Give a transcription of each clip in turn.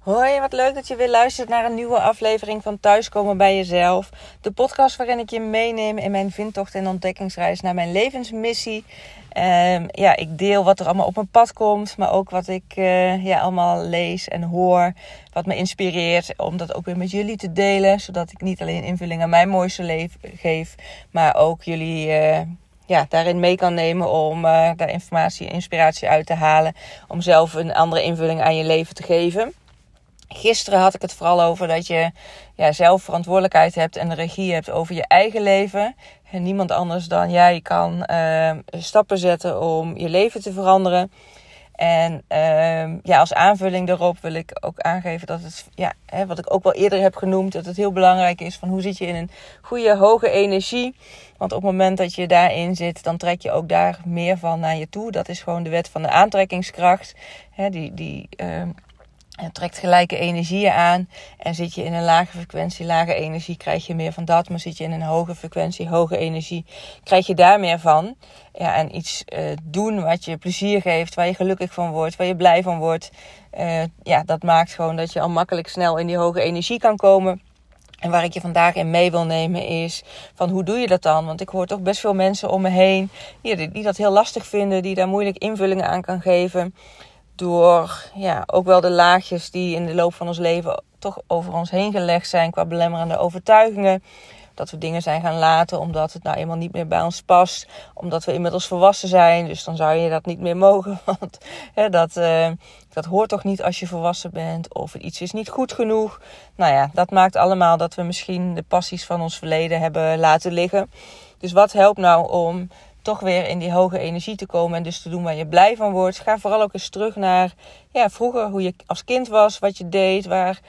Hoi, wat leuk dat je weer luistert naar een nieuwe aflevering van Thuiskomen bij Jezelf. De podcast waarin ik je meeneem in mijn vindtocht en ontdekkingsreis naar mijn levensmissie. Um, ja, ik deel wat er allemaal op mijn pad komt, maar ook wat ik uh, ja, allemaal lees en hoor. Wat me inspireert om dat ook weer met jullie te delen. Zodat ik niet alleen invulling aan mijn mooiste leven geef, maar ook jullie... Uh, ja, daarin mee kan nemen om uh, daar informatie en inspiratie uit te halen. Om zelf een andere invulling aan je leven te geven. Gisteren had ik het vooral over dat je ja, zelf verantwoordelijkheid hebt en regie hebt over je eigen leven. En niemand anders dan jij kan uh, stappen zetten om je leven te veranderen. En uh, ja, als aanvulling daarop wil ik ook aangeven dat het, ja, hè, wat ik ook wel eerder heb genoemd, dat het heel belangrijk is van hoe zit je in een goede, hoge energie. Want op het moment dat je daarin zit, dan trek je ook daar meer van naar je toe. Dat is gewoon de wet van de aantrekkingskracht. Hè, die, die uh, trekt gelijke energieën aan. En zit je in een lage frequentie, lage energie, krijg je meer van dat. Maar zit je in een hoge frequentie, hoge energie, krijg je daar meer van. Ja, en iets uh, doen wat je plezier geeft, waar je gelukkig van wordt, waar je blij van wordt. Uh, ja, dat maakt gewoon dat je al makkelijk snel in die hoge energie kan komen. En waar ik je vandaag in mee wil nemen is van hoe doe je dat dan? Want ik hoor toch best veel mensen om me heen die, die dat heel lastig vinden, die daar moeilijk invullingen aan kan geven door ja, ook wel de laagjes die in de loop van ons leven toch over ons heen gelegd zijn qua belemmerende overtuigingen. Dat we dingen zijn gaan laten omdat het nou eenmaal niet meer bij ons past. Omdat we inmiddels volwassen zijn. Dus dan zou je dat niet meer mogen. Want hè, dat, uh, dat hoort toch niet als je volwassen bent. Of iets is niet goed genoeg. Nou ja, dat maakt allemaal dat we misschien de passies van ons verleden hebben laten liggen. Dus wat helpt nou om toch weer in die hoge energie te komen en dus te doen waar je blij van wordt. Ga vooral ook eens terug naar ja, vroeger, hoe je als kind was, wat je deed, waar,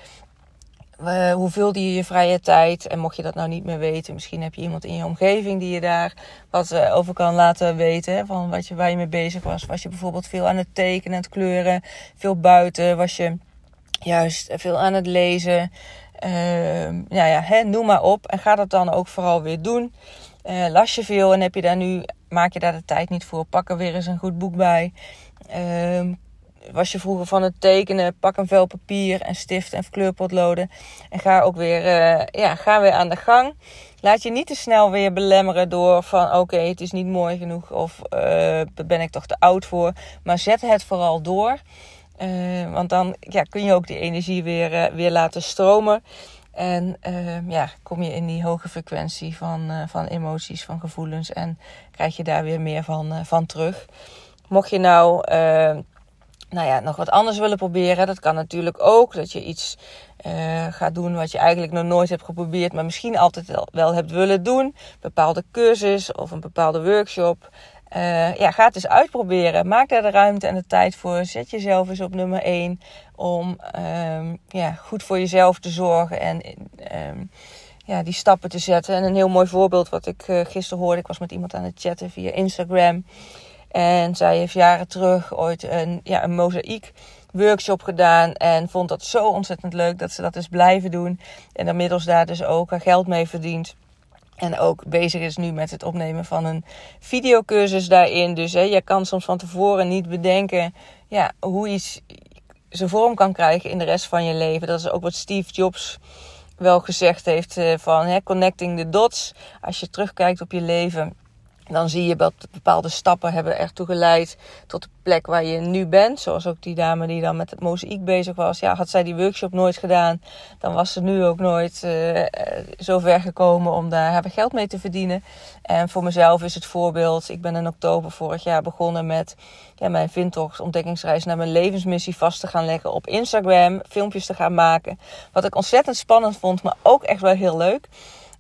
uh, hoe vulde je je vrije tijd. En mocht je dat nou niet meer weten, misschien heb je iemand in je omgeving die je daar wat uh, over kan laten weten. Van wat je, waar je mee bezig was. Was je bijvoorbeeld veel aan het tekenen, aan het kleuren, veel buiten? Was je juist veel aan het lezen? Uh, nou ja, hè, noem maar op. En ga dat dan ook vooral weer doen. Uh, las je veel en heb je daar nu maak je daar de tijd niet voor. Pak er weer eens een goed boek bij. Uh, was je vroeger van het tekenen, pak een vel papier en stift en kleurpotloden. En ga ook weer, uh, ja, ga weer aan de gang. Laat je niet te snel weer belemmeren door van oké, het is niet mooi genoeg of uh, ben ik toch te oud voor. Maar zet het vooral door. Uh, want dan ja, kun je ook die energie weer, weer laten stromen. En uh, ja, kom je in die hoge frequentie van, uh, van emoties, van gevoelens. En krijg je daar weer meer van, uh, van terug. Mocht je nou nou ja, nog wat anders willen proberen, dat kan natuurlijk ook. Dat je iets gaat doen wat je eigenlijk nog nooit hebt geprobeerd, maar misschien altijd wel, hebt willen doen. Bepaalde cursus of een bepaalde workshop. Uh, ja, ga het eens uitproberen. Maak daar de ruimte en de tijd voor. Zet jezelf eens op nummer 1 om um, ja, goed voor jezelf te zorgen en um, ja, die stappen te zetten. En een heel mooi voorbeeld wat ik uh, gisteren hoorde. Ik was met iemand aan het chatten via Instagram. En zij heeft jaren terug ooit een, ja, een mozaïek workshop gedaan. En vond dat zo ontzettend leuk dat ze dat is blijven doen. En inmiddels daar dus ook haar geld mee verdient. En ook bezig is nu met het opnemen van een videocursus daarin. Dus hè, je kan soms van tevoren niet bedenken ja, hoe iets zijn vorm kan krijgen in de rest van je leven. Dat is ook wat Steve Jobs wel gezegd heeft eh, van hè, connecting the dots. Als je terugkijkt op je leven dan zie je dat bepaalde stappen hebben ertoe geleid tot de plek waar je nu bent. Zoals ook die dame die dan met het mozaïek bezig was. Ja, had zij die workshop nooit gedaan, dan was ze nu ook nooit uh, zo ver gekomen om daar geld mee te verdienen. En voor mezelf is het voorbeeld. Ik ben in oktober vorig jaar begonnen met ja, mijn vindtocht, ontdekkingsreis naar mijn levensmissie vast te gaan leggen op Instagram. Filmpjes te gaan maken. Wat ik ontzettend spannend vond, maar ook echt wel heel leuk.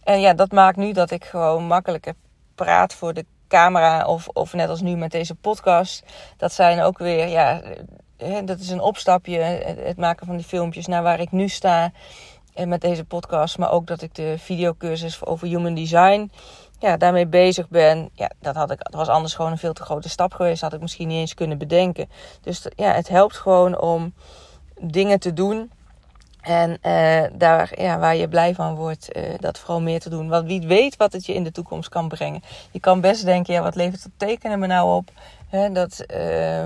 En ja, dat maakt nu dat ik gewoon makkelijker praat voor de camera of, of net als nu met deze podcast. Dat zijn ook weer, ja, dat is een opstapje, het maken van die filmpjes naar waar ik nu sta en met deze podcast. Maar ook dat ik de videocursus over human design, ja, daarmee bezig ben. Ja, dat, had ik, dat was anders gewoon een veel te grote stap geweest. Had ik misschien niet eens kunnen bedenken. Dus ja, het helpt gewoon om dingen te doen En uh, daar, ja, waar je blij van wordt, uh, dat vooral meer te doen. Want wie weet wat het je in de toekomst kan brengen. Je kan best denken, ja, wat levert het tekenen me nou op? He, dat, uh,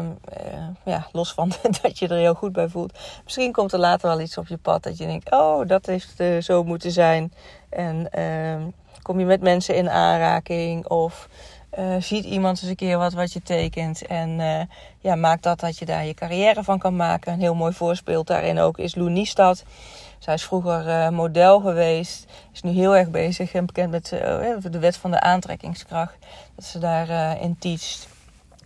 ja, los van dat je er heel goed bij voelt. Misschien komt er later wel iets op je pad dat je denkt, oh, dat heeft zo moeten zijn. En ehm, kom je met mensen in aanraking of uh, ziet iemand eens een keer wat, wat je tekent. En uh, ja, maakt dat dat je daar je carrière van kan maken. Een heel mooi voorbeeld daarin ook is Lou Niestad. Zij is vroeger uh, model geweest. Is nu heel erg bezig en bekend met de wet van de aantrekkingskracht. Dat ze daarin in.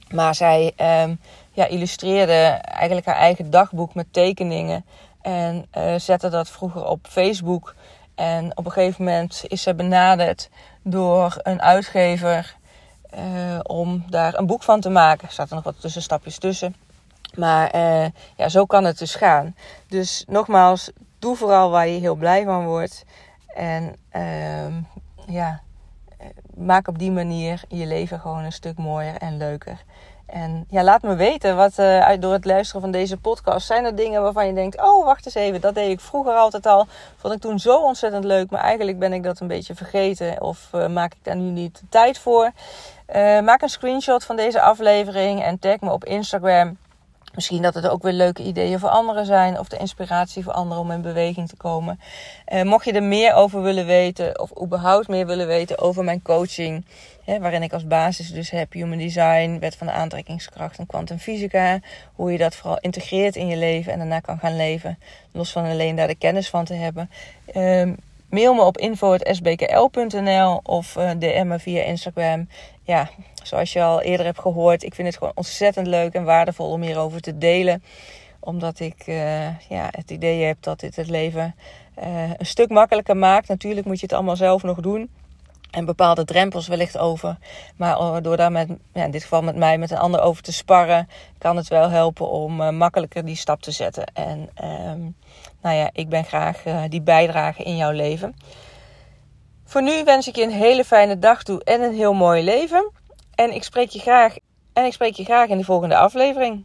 Maar zij um, ja, illustreerde eigenlijk haar eigen dagboek met tekeningen. En zette dat vroeger op Facebook. En op een gegeven moment is ze benaderd door een uitgever uh, om daar een boek van te maken. Er zaten nog wat tussenstapjes tussen. Maar uh, ja, zo kan het dus gaan. Dus nogmaals, doe vooral waar je heel blij van wordt. En uh, ja, maak op die manier je leven gewoon een stuk mooier en leuker. En ja, laat me weten wat uh, door het luisteren van deze podcast. Zijn er dingen waarvan je denkt: Oh, wacht eens even, dat deed ik vroeger altijd al. Vond ik toen zo ontzettend leuk, maar eigenlijk ben ik dat een beetje vergeten. Of uh, maak ik daar nu niet de tijd voor? Uh, maak een screenshot van deze aflevering en tag me op Instagram. Misschien dat het ook weer leuke ideeën voor anderen zijn. Of de inspiratie voor anderen om in beweging te komen. Uh, mocht je er meer over willen weten. Of überhaupt meer willen weten over mijn coaching. Hè, waarin ik als basis dus heb human design, wet van de aantrekkingskracht en kwantumfysica. Hoe je dat vooral integreert in je leven en daarna kan gaan leven. Los van alleen daar de kennis van te hebben. Uh, mail me op info.sbkl.nl of uh, DM me via Instagram ja, zoals je al eerder hebt gehoord, ik vind het gewoon ontzettend leuk en waardevol om hierover te delen. Omdat ik uh, ja, het idee heb dat dit het leven uh, een stuk makkelijker maakt. Natuurlijk moet je het allemaal zelf nog doen. En bepaalde drempels wellicht over. Maar door daar met, ja, in dit geval met mij, met een ander over te sparren, kan het wel helpen om uh, makkelijker die stap te zetten. En um, nou ja, ik ben graag die bijdrage in jouw leven. Voor nu wens ik je een hele fijne dag toe en een heel mooi leven. En ik spreek je graag, en ik spreek je graag in de volgende aflevering.